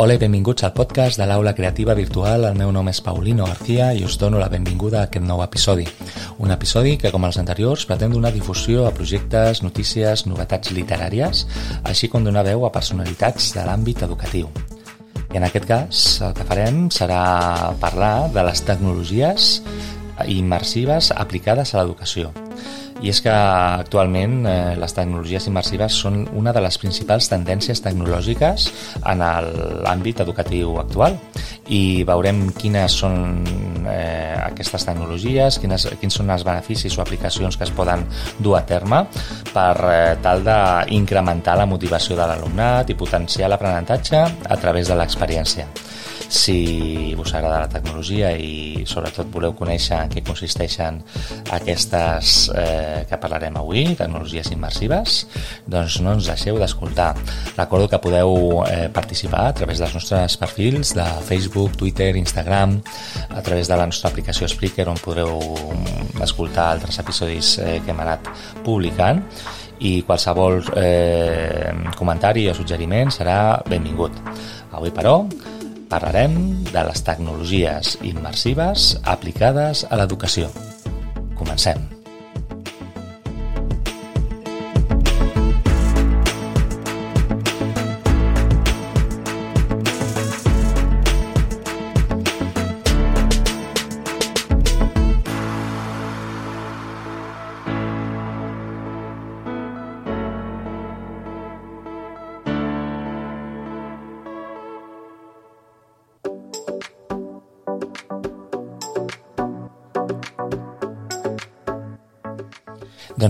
Hola i benvinguts al podcast de l'Aula Creativa Virtual. El meu nom és Paulino García i us dono la benvinguda a aquest nou episodi. Un episodi que, com els anteriors, pretén donar difusió a projectes, notícies, novetats literàries, així com donar veu a personalitats de l'àmbit educatiu. I en aquest cas, el que farem serà parlar de les tecnologies immersives aplicades a l'educació. I és que actualment eh, les tecnologies immersives són una de les principals tendències tecnològiques en l'àmbit educatiu actual. I veurem quines són eh, aquestes tecnologies, quines, quins són els beneficis o aplicacions que es poden dur a terme per eh, tal d'incrementar la motivació de l'alumnat i potenciar l'aprenentatge a través de l'experiència. Si us agrada la tecnologia i sobretot voleu conèixer en què consisteixen aquestes eh, que parlarem avui, tecnologies immersives, doncs no ens deixeu d'escoltar. Recordo que podeu eh, participar a través dels nostres perfils de Facebook, Twitter, Instagram, a través de la nostra aplicació Spreaker on podreu escoltar altres episodis eh, que hem anat publicant i qualsevol eh, comentari o suggeriment serà benvingut. Avui, però, parlarem de les tecnologies immersives aplicades a l'educació. Comencem.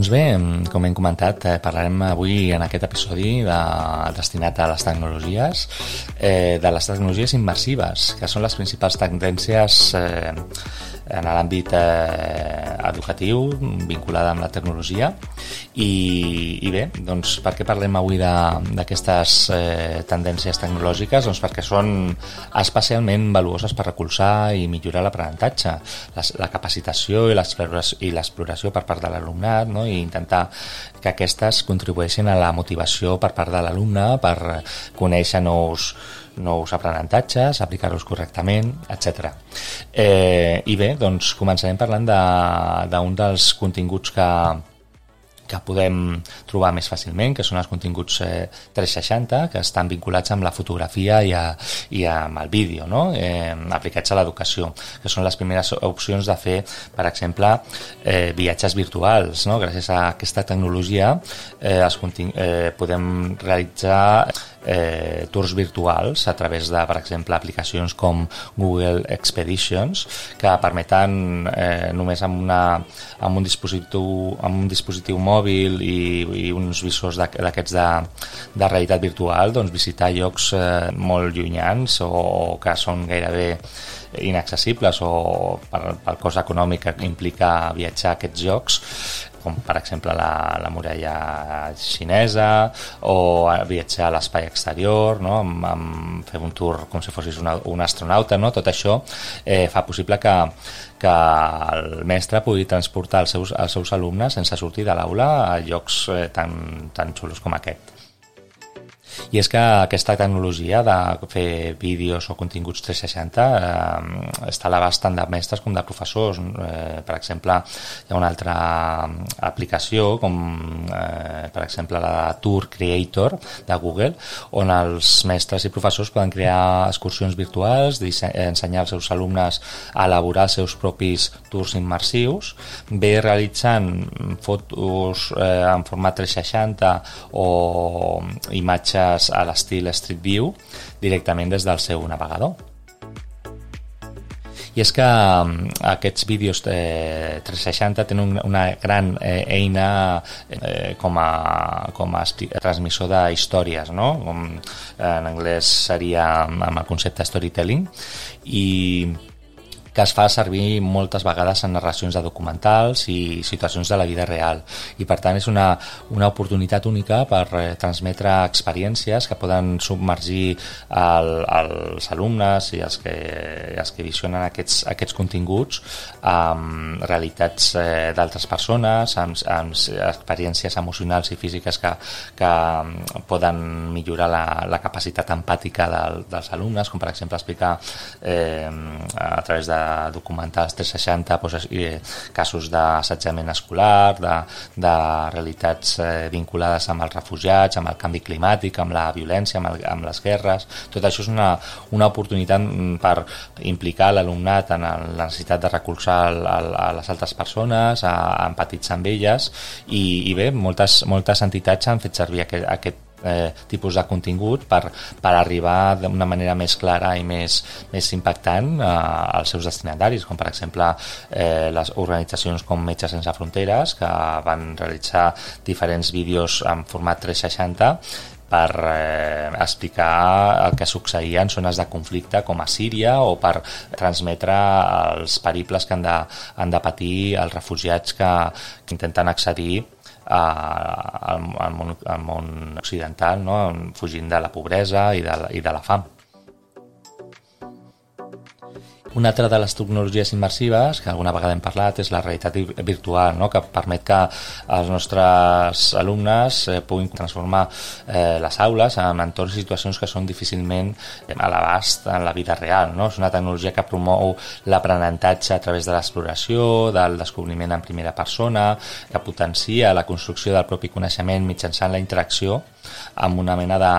Doncs bé, com hem comentat, eh, parlarem avui en aquest episodi de, destinat a les tecnologies, eh, de les tecnologies immersives, que són les principals tendències eh, en l'àmbit eh, educatiu vinculada amb la tecnologia i, i bé, doncs per què parlem avui d'aquestes eh, tendències tecnològiques? Doncs perquè són especialment valuoses per recolzar i millorar l'aprenentatge, la, la capacitació i l'exploració per part de l'alumnat no? i intentar que aquestes contribueixin a la motivació per part de l'alumne per conèixer nous nous aprenentatges, aplicar-los correctament, etc. Eh, I bé, doncs començarem parlant d'un de, dels continguts que, que podem trobar més fàcilment, que són els continguts eh, 360, que estan vinculats amb la fotografia i, a, i amb el vídeo, no? eh, aplicats a l'educació, que són les primeres opcions de fer, per exemple, eh, viatges virtuals. No? Gràcies a aquesta tecnologia eh, els eh, podem realitzar eh, tours virtuals a través de, per exemple, aplicacions com Google Expeditions que permeten eh, només amb, una, amb, un dispositiu, amb un dispositiu mòbil i, i uns visors d'aquests de, de realitat virtual doncs, visitar llocs eh, molt llunyans o, o que són gairebé inaccessibles o per, per cost econòmic que implica viatjar a aquests jocs com per exemple la, la muralla xinesa o viatjar a l'espai exterior, no? amb, amb fer un tour com si fossis una, un astronauta, no? tot això eh, fa possible que, que el mestre pugui transportar els seus, els seus alumnes sense sortir de l'aula a llocs eh, tan, tan xulos com aquest. I és que aquesta tecnologia de fer vídeos o continguts 360 eh, està a l'abast tant de mestres com de professors. Eh, per exemple, hi ha una altra aplicació com eh, per exemple la de Tour Creator de Google on els mestres i professors poden crear excursions virtuals, ensenyar als seus alumnes a elaborar els seus propis tours immersius, bé realitzant fotos eh, en format 360 o imatges imatges a l'estil Street View directament des del seu navegador. I és que mm, aquests vídeos eh, 360 tenen una, gran eh, eina eh, com, a, com a transmissor de històries, no? com en anglès seria amb el concepte storytelling, i que es fa servir moltes vegades en narracions de documentals i situacions de la vida real. I per tant és una, una oportunitat única per eh, transmetre experiències que poden submergir el, els alumnes i els que, els que visionen aquests, aquests continguts amb realitats eh, d'altres persones, amb, amb experiències emocionals i físiques que, que poden millorar la, la capacitat empàtica del, dels alumnes, com per exemple explicar eh, a través de documentals 360 doncs, eh, casos d'assetjament escolar, de, de realitats eh, vinculades amb els refugiats, amb el canvi climàtic, amb la violència, amb, el, amb les guerres. Tot això és una, una oportunitat mm, per implicar l'alumnat en la necessitat de recolzar el, el, a les altres persones, a, a empatitzar amb elles i, i bé, moltes, moltes entitats han fet servir aquest, aquest eh, tipus de contingut per, per arribar d'una manera més clara i més, més impactant eh, als seus destinataris, com per exemple eh, les organitzacions com Metges Sense Fronteres, que van realitzar diferents vídeos en format 360 per eh, explicar el que succeïa en zones de conflicte com a Síria o per transmetre els periples que han de, han de patir els refugiats que, que intenten accedir al, al, món, al món occidental, no? fugint de la pobresa i de la, i de la fam. Una altra de les tecnologies immersives, que alguna vegada hem parlat, és la realitat virtual, no? que permet que els nostres alumnes eh, puguin transformar eh, les aules en entorns i situacions que són difícilment a l'abast en la vida real. No? És una tecnologia que promou l'aprenentatge a través de l'exploració, del descobriment en primera persona, que potencia la construcció del propi coneixement mitjançant la interacció amb una mena de,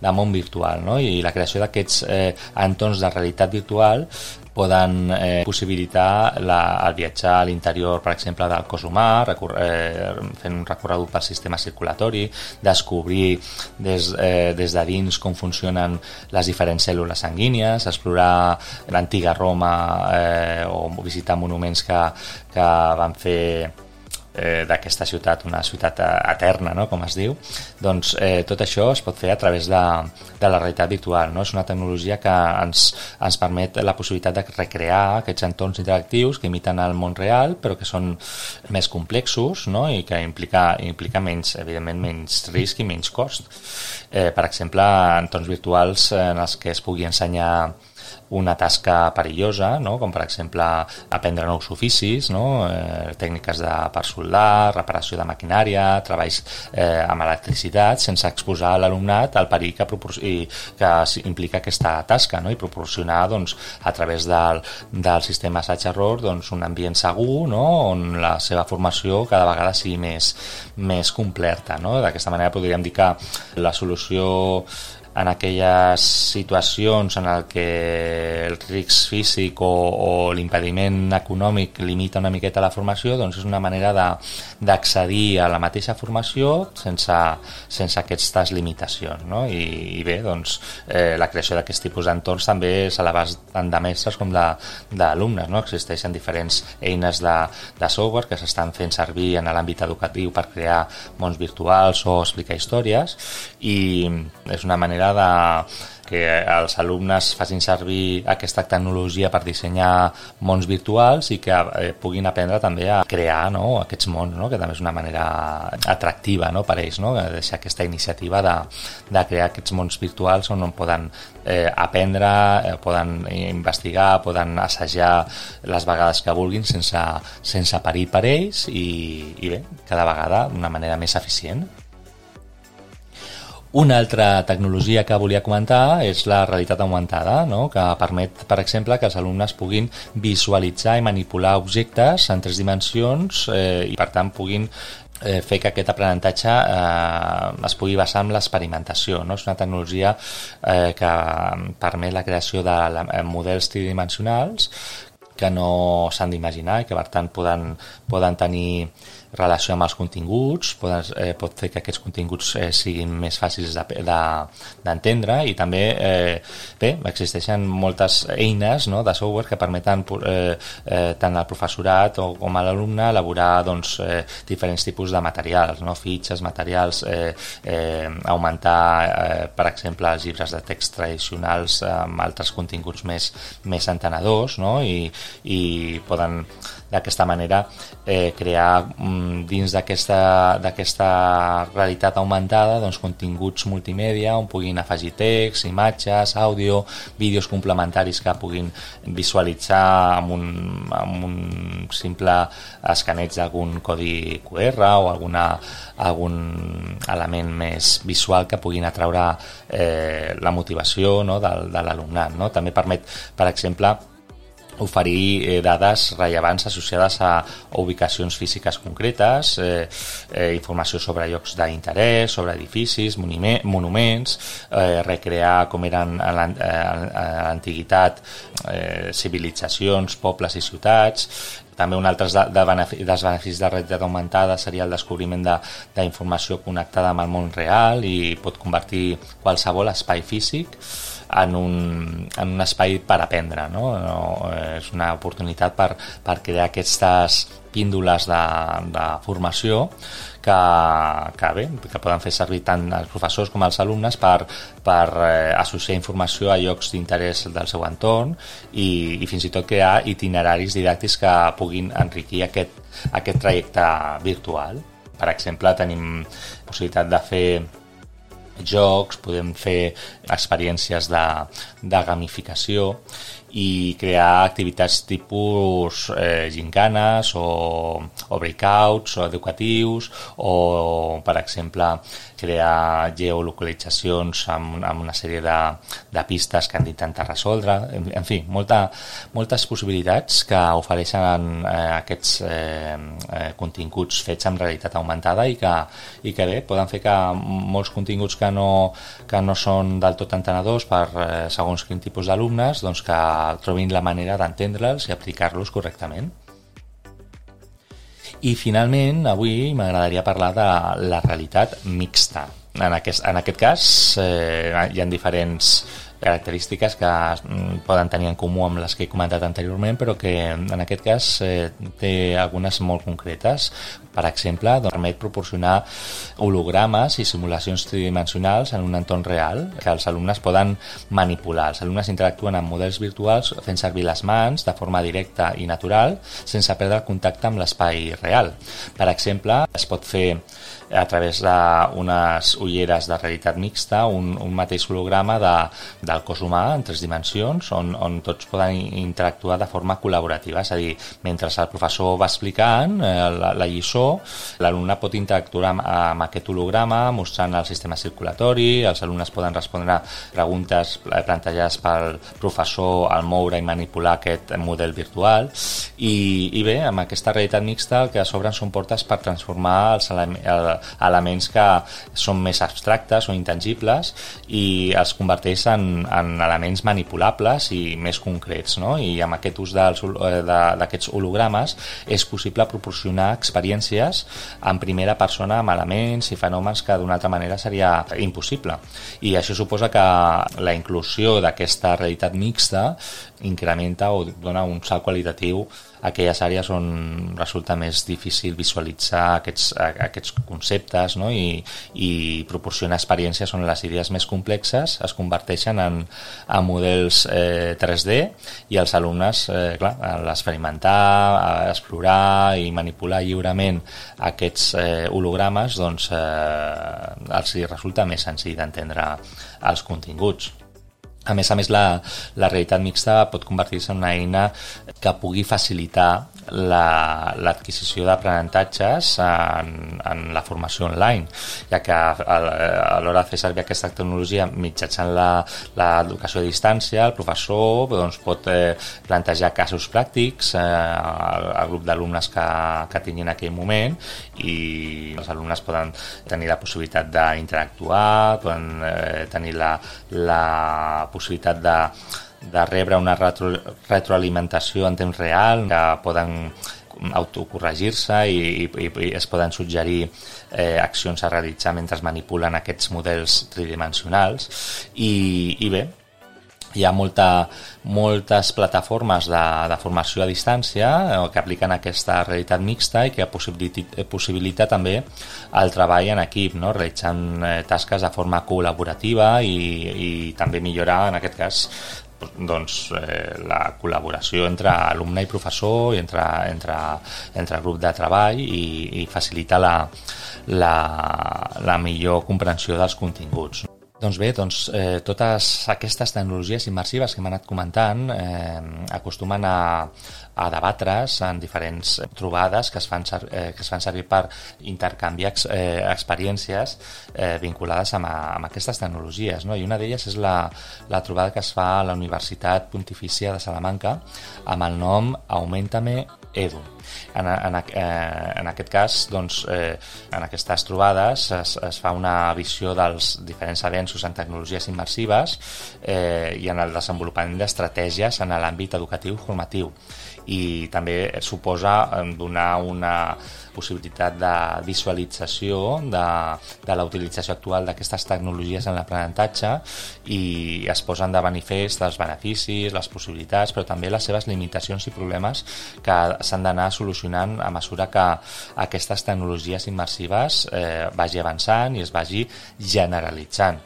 de món virtual no? i la creació d'aquests eh, entorns de realitat virtual poden eh, possibilitar la, el viatjar a l'interior, per exemple, del cos humà, recor eh, fent un recorregut pel sistema circulatori, descobrir des, eh, des de dins com funcionen les diferents cèl·lules sanguínies, explorar l'antiga Roma eh, o visitar monuments que, que van fer eh, d'aquesta ciutat, una ciutat eh, eterna, no? com es diu, doncs eh, tot això es pot fer a través de, de la realitat virtual. No? És una tecnologia que ens, ens permet la possibilitat de recrear aquests entorns interactius que imiten el món real, però que són més complexos no? i que implica, implica menys, evidentment, menys risc i menys cost. Eh, per exemple, entorns virtuals en els que es pugui ensenyar una tasca perillosa, no? com per exemple aprendre nous oficis, no? eh, tècniques de per soldar, reparació de maquinària, treballs eh, amb electricitat, sense exposar l'alumnat al perill que, i, que implica aquesta tasca no? i proporcionar doncs, a través del, del sistema assaig-error doncs, un ambient segur no? on la seva formació cada vegada sigui més, més completa. No? D'aquesta manera podríem dir que la solució en aquelles situacions en el que el risc físic o, o l'impediment econòmic limita una miqueta la formació, doncs és una manera d'accedir a la mateixa formació sense, sense aquestes limitacions. No? I, I bé, doncs, eh, la creació d'aquest tipus d'entorns també és a l'abast tant de mestres com d'alumnes. No? Existeixen diferents eines de, de software que s'estan fent servir en l'àmbit educatiu per crear mons virtuals o explicar històries i és una manera manera de que els alumnes facin servir aquesta tecnologia per dissenyar mons virtuals i que eh, puguin aprendre també a crear no, aquests mons, no, que també és una manera atractiva no, per ells, no, deixar aquesta iniciativa de, de crear aquests mons virtuals on poden eh, aprendre, eh, poden investigar, poden assajar les vegades que vulguin sense, sense perill per ells i, i bé, cada vegada d'una manera més eficient. Una altra tecnologia que volia comentar és la realitat augmentada, no? que permet, per exemple, que els alumnes puguin visualitzar i manipular objectes en tres dimensions eh, i, per tant, puguin eh, fer que aquest aprenentatge eh, es pugui basar en l'experimentació. No? És una tecnologia eh, que permet la creació de la, eh, models tridimensionals que no s'han d'imaginar i que, per tant, poden, poden tenir relació amb els continguts, poden, eh, pot fer que aquests continguts eh, siguin més fàcils d'entendre de, de, i també eh, bé, existeixen moltes eines no, de software que permeten eh, eh, tant al professorat o com a l'alumne elaborar doncs, eh, diferents tipus de materials, no? fitxes, materials, eh, eh, augmentar, eh, per exemple, els llibres de text tradicionals amb altres continguts més, més entenedors no? I, i poden d'aquesta manera eh, crear mm, dins d'aquesta realitat augmentada doncs, continguts multimèdia on puguin afegir text, imatges, àudio, vídeos complementaris que puguin visualitzar amb un, amb un simple escaneig d'algun codi QR o alguna, algun element més visual que puguin atraure eh, la motivació no, de, de l'alumnat. No? També permet, per exemple, oferir eh, dades rellevants associades a ubicacions físiques concretes, eh, eh, informació sobre llocs d'interès, sobre edificis, monuments, eh, recrear com eren a l'antiguitat eh, civilitzacions, pobles i ciutats, també un altre de, de dels beneficis de realitat augmentada seria el descobriment d'informació de, connectada amb el món real i pot convertir qualsevol espai físic en un, en un espai per aprendre. No? No, és una oportunitat per, per crear aquestes píndoles de, de formació que, que bé, que poden fer servir tant els professors com els alumnes per, per eh, associar informació a llocs d'interès del seu entorn i, i fins i tot crear itineraris didàctics que puguin enriquir aquest, aquest trajecte virtual. Per exemple, tenim possibilitat de fer jocs, podem fer experiències de, de gamificació i crear activitats tipus eh, gincanes o, o breakouts o educatius o, per exemple, crear geolocalitzacions amb, amb una sèrie de, de pistes que han d'intentar resoldre. En, en fi, molta, moltes possibilitats que ofereixen eh, aquests eh, eh, continguts fets amb realitat augmentada i que, i que bé, poden fer que molts continguts que no, que no són del tot entenedors per eh, segons quin tipus d'alumnes doncs que trobin la manera d'entendre'ls i aplicar-los correctament. I finalment, avui m'agradaria parlar de la realitat mixta. En aquest, en aquest cas eh, hi ha diferents característiques que mm, poden tenir en comú amb les que he comentat anteriorment, però que en aquest cas eh, té algunes molt concretes. Per exemple, doncs, permet proporcionar hologrames i simulacions tridimensionals en un entorn real que els alumnes poden manipular. Els alumnes interactuen amb models virtuals fent servir les mans de forma directa i natural sense perdre el contacte amb l'espai real. Per exemple, es pot fer a través d'unes ulleres de realitat mixta un, un mateix holograma de, del cos humà en tres dimensions on, on tots poden interactuar de forma col·laborativa, és a dir, mentre el professor va explicant eh, la, la lliçó, l'alumne pot interactuar amb, amb aquest holograma mostrant el sistema circulatori, els alumnes poden respondre preguntes eh, plantejades pel professor al moure i manipular aquest model virtual. I, i bé, amb aquesta realitat mixta el que s'obren són portes per transformar els elements que són més abstractes o intangibles i els converteix en, en elements manipulables i més concrets no? i amb aquest ús eh, d'aquests hologrames és possible proporcionar experiències en primera persona amb elements i fenòmens que d'una altra manera seria impossible i això suposa que la inclusió d'aquesta realitat mixta incrementa o dona un salt qualitatiu a aquelles àrees on resulta més difícil visualitzar aquests, aquests conceptes no? I, i proporcionar experiències on les idees més complexes es converteixen en, en models eh, 3D i els alumnes, eh, clar, a l'experimentar, a explorar i manipular lliurement aquests eh, hologrames doncs eh, els resulta més senzill d'entendre els continguts. A més a més, la, la realitat mixta pot convertir-se en una eina que pugui facilitar l'adquisició la, d'aprenentatges en, en la formació online, ja que a, a l'hora de fer servir aquesta tecnologia mitjançant l'educació a distància, el professor doncs, pot eh, plantejar casos pràctics eh, al, al grup d'alumnes que, que tinguin en aquell moment i els alumnes poden tenir la possibilitat d'interactuar, poden eh, tenir la, la possibilitat de de rebre una retro, retroalimentació en temps real, que poden autocorregir-se i, i, i es poden suggerir eh, accions a realitzar mentre manipulen aquests models tridimensionals i, i bé, hi ha molta, moltes plataformes de, de formació a distància eh, que apliquen aquesta realitat mixta i que possibilita, possibilita també el treball en equip, no? realitzant eh, tasques de forma col·laborativa i, i també millorar, en aquest cas, doncs, eh, la col·laboració entre alumne i professor i entre, entre, entre grup de treball i, i facilita la, la, la millor comprensió dels continguts. Doncs bé, doncs, eh, totes aquestes tecnologies immersives que hem anat comentant eh, acostumen a, a debatre's en diferents trobades que es fan, eh, que es fan servir per intercanviar ex, eh, experiències eh, vinculades amb, a, amb aquestes tecnologies. No? I una d'elles és la, la trobada que es fa a la Universitat Pontifícia de Salamanca amb el nom Augmentame Edu. En, en, eh, en aquest cas, doncs, eh, en aquestes trobades es, es fa una visió dels diferents avenços en tecnologies immersives eh, i en el desenvolupament d'estratègies en l'àmbit educatiu formatiu i també suposa eh, donar una possibilitat de visualització de, de la utilització actual d'aquestes tecnologies en l'aprenentatge i es posen de manifest els beneficis, les possibilitats, però també les seves limitacions i problemes que s'han d'anar solucionant a mesura que aquestes tecnologies immersives eh, vagi avançant i es vagi generalitzant.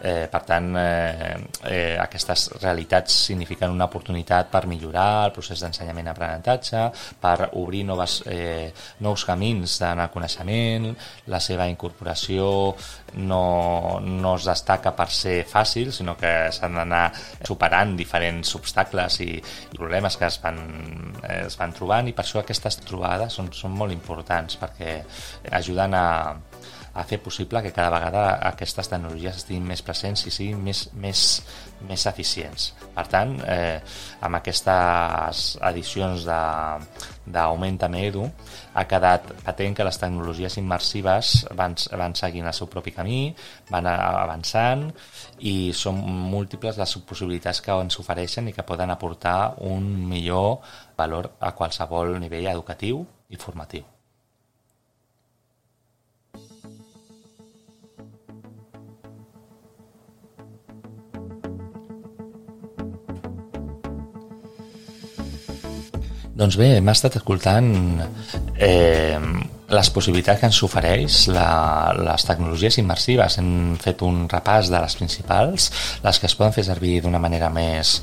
Eh, per tant, eh, eh, aquestes realitats signifiquen una oportunitat per millorar el procés d'ensenyament-aprenentatge, per obrir noves, eh, nous camins d'anar coneixement, la seva incorporació no, no es destaca per ser fàcil, sinó que s'han d'anar superant diferents obstacles i, i problemes que es van, eh, es van trobant i per això aquestes trobades són, són molt importants perquè ajuden a, a fer possible que cada vegada aquestes tecnologies estiguin més presents i siguin més, més, més eficients. Per tant, eh, amb aquestes edicions d'Augmenta'm Edu ha quedat patent que les tecnologies immersives van, van seguint el seu propi camí, van avançant i són múltiples les possibilitats que ens ofereixen i que poden aportar un millor valor a qualsevol nivell educatiu i formatiu. Doncs bé, hem estat escoltant eh, les possibilitats que ens ofereix la, les tecnologies immersives. Hem fet un repàs de les principals, les que es poden fer servir d'una manera més,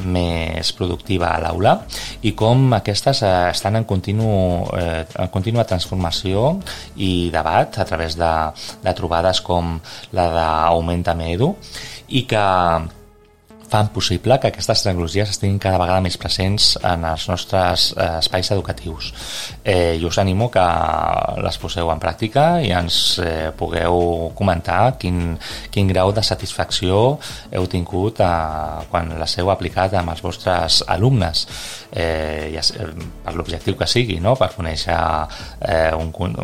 més productiva a l'aula i com aquestes eh, estan en, continu, eh, en contínua transformació i debat a través de, de trobades com la d'Augmenta Edu i que fan possible que aquestes tecnologies estiguin cada vegada més presents en els nostres eh, espais educatius. Eh, I us animo que les poseu en pràctica i ens eh, pugueu comentar quin, quin grau de satisfacció heu tingut eh, quan les heu aplicat amb els vostres alumnes, eh, ja, per l'objectiu que sigui, no? per conèixer eh, un, un,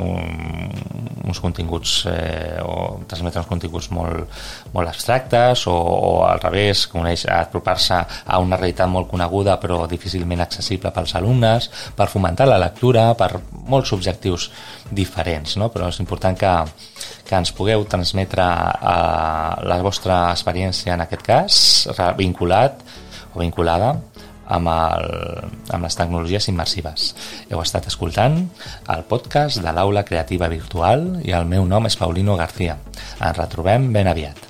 uns continguts eh, o transmetre uns continguts molt, molt abstractes o, o al revés, coneix apropar-se a una realitat molt coneguda però difícilment accessible pels alumnes, per fomentar la lectura, per molts objectius diferents, no? però és important que, que ens pugueu transmetre eh, la vostra experiència en aquest cas, vinculat o vinculada amb, el, amb les tecnologies immersives. Heu estat escoltant el podcast de l'Aula Creativa Virtual i el meu nom és Paulino García. Ens retrobem ben aviat.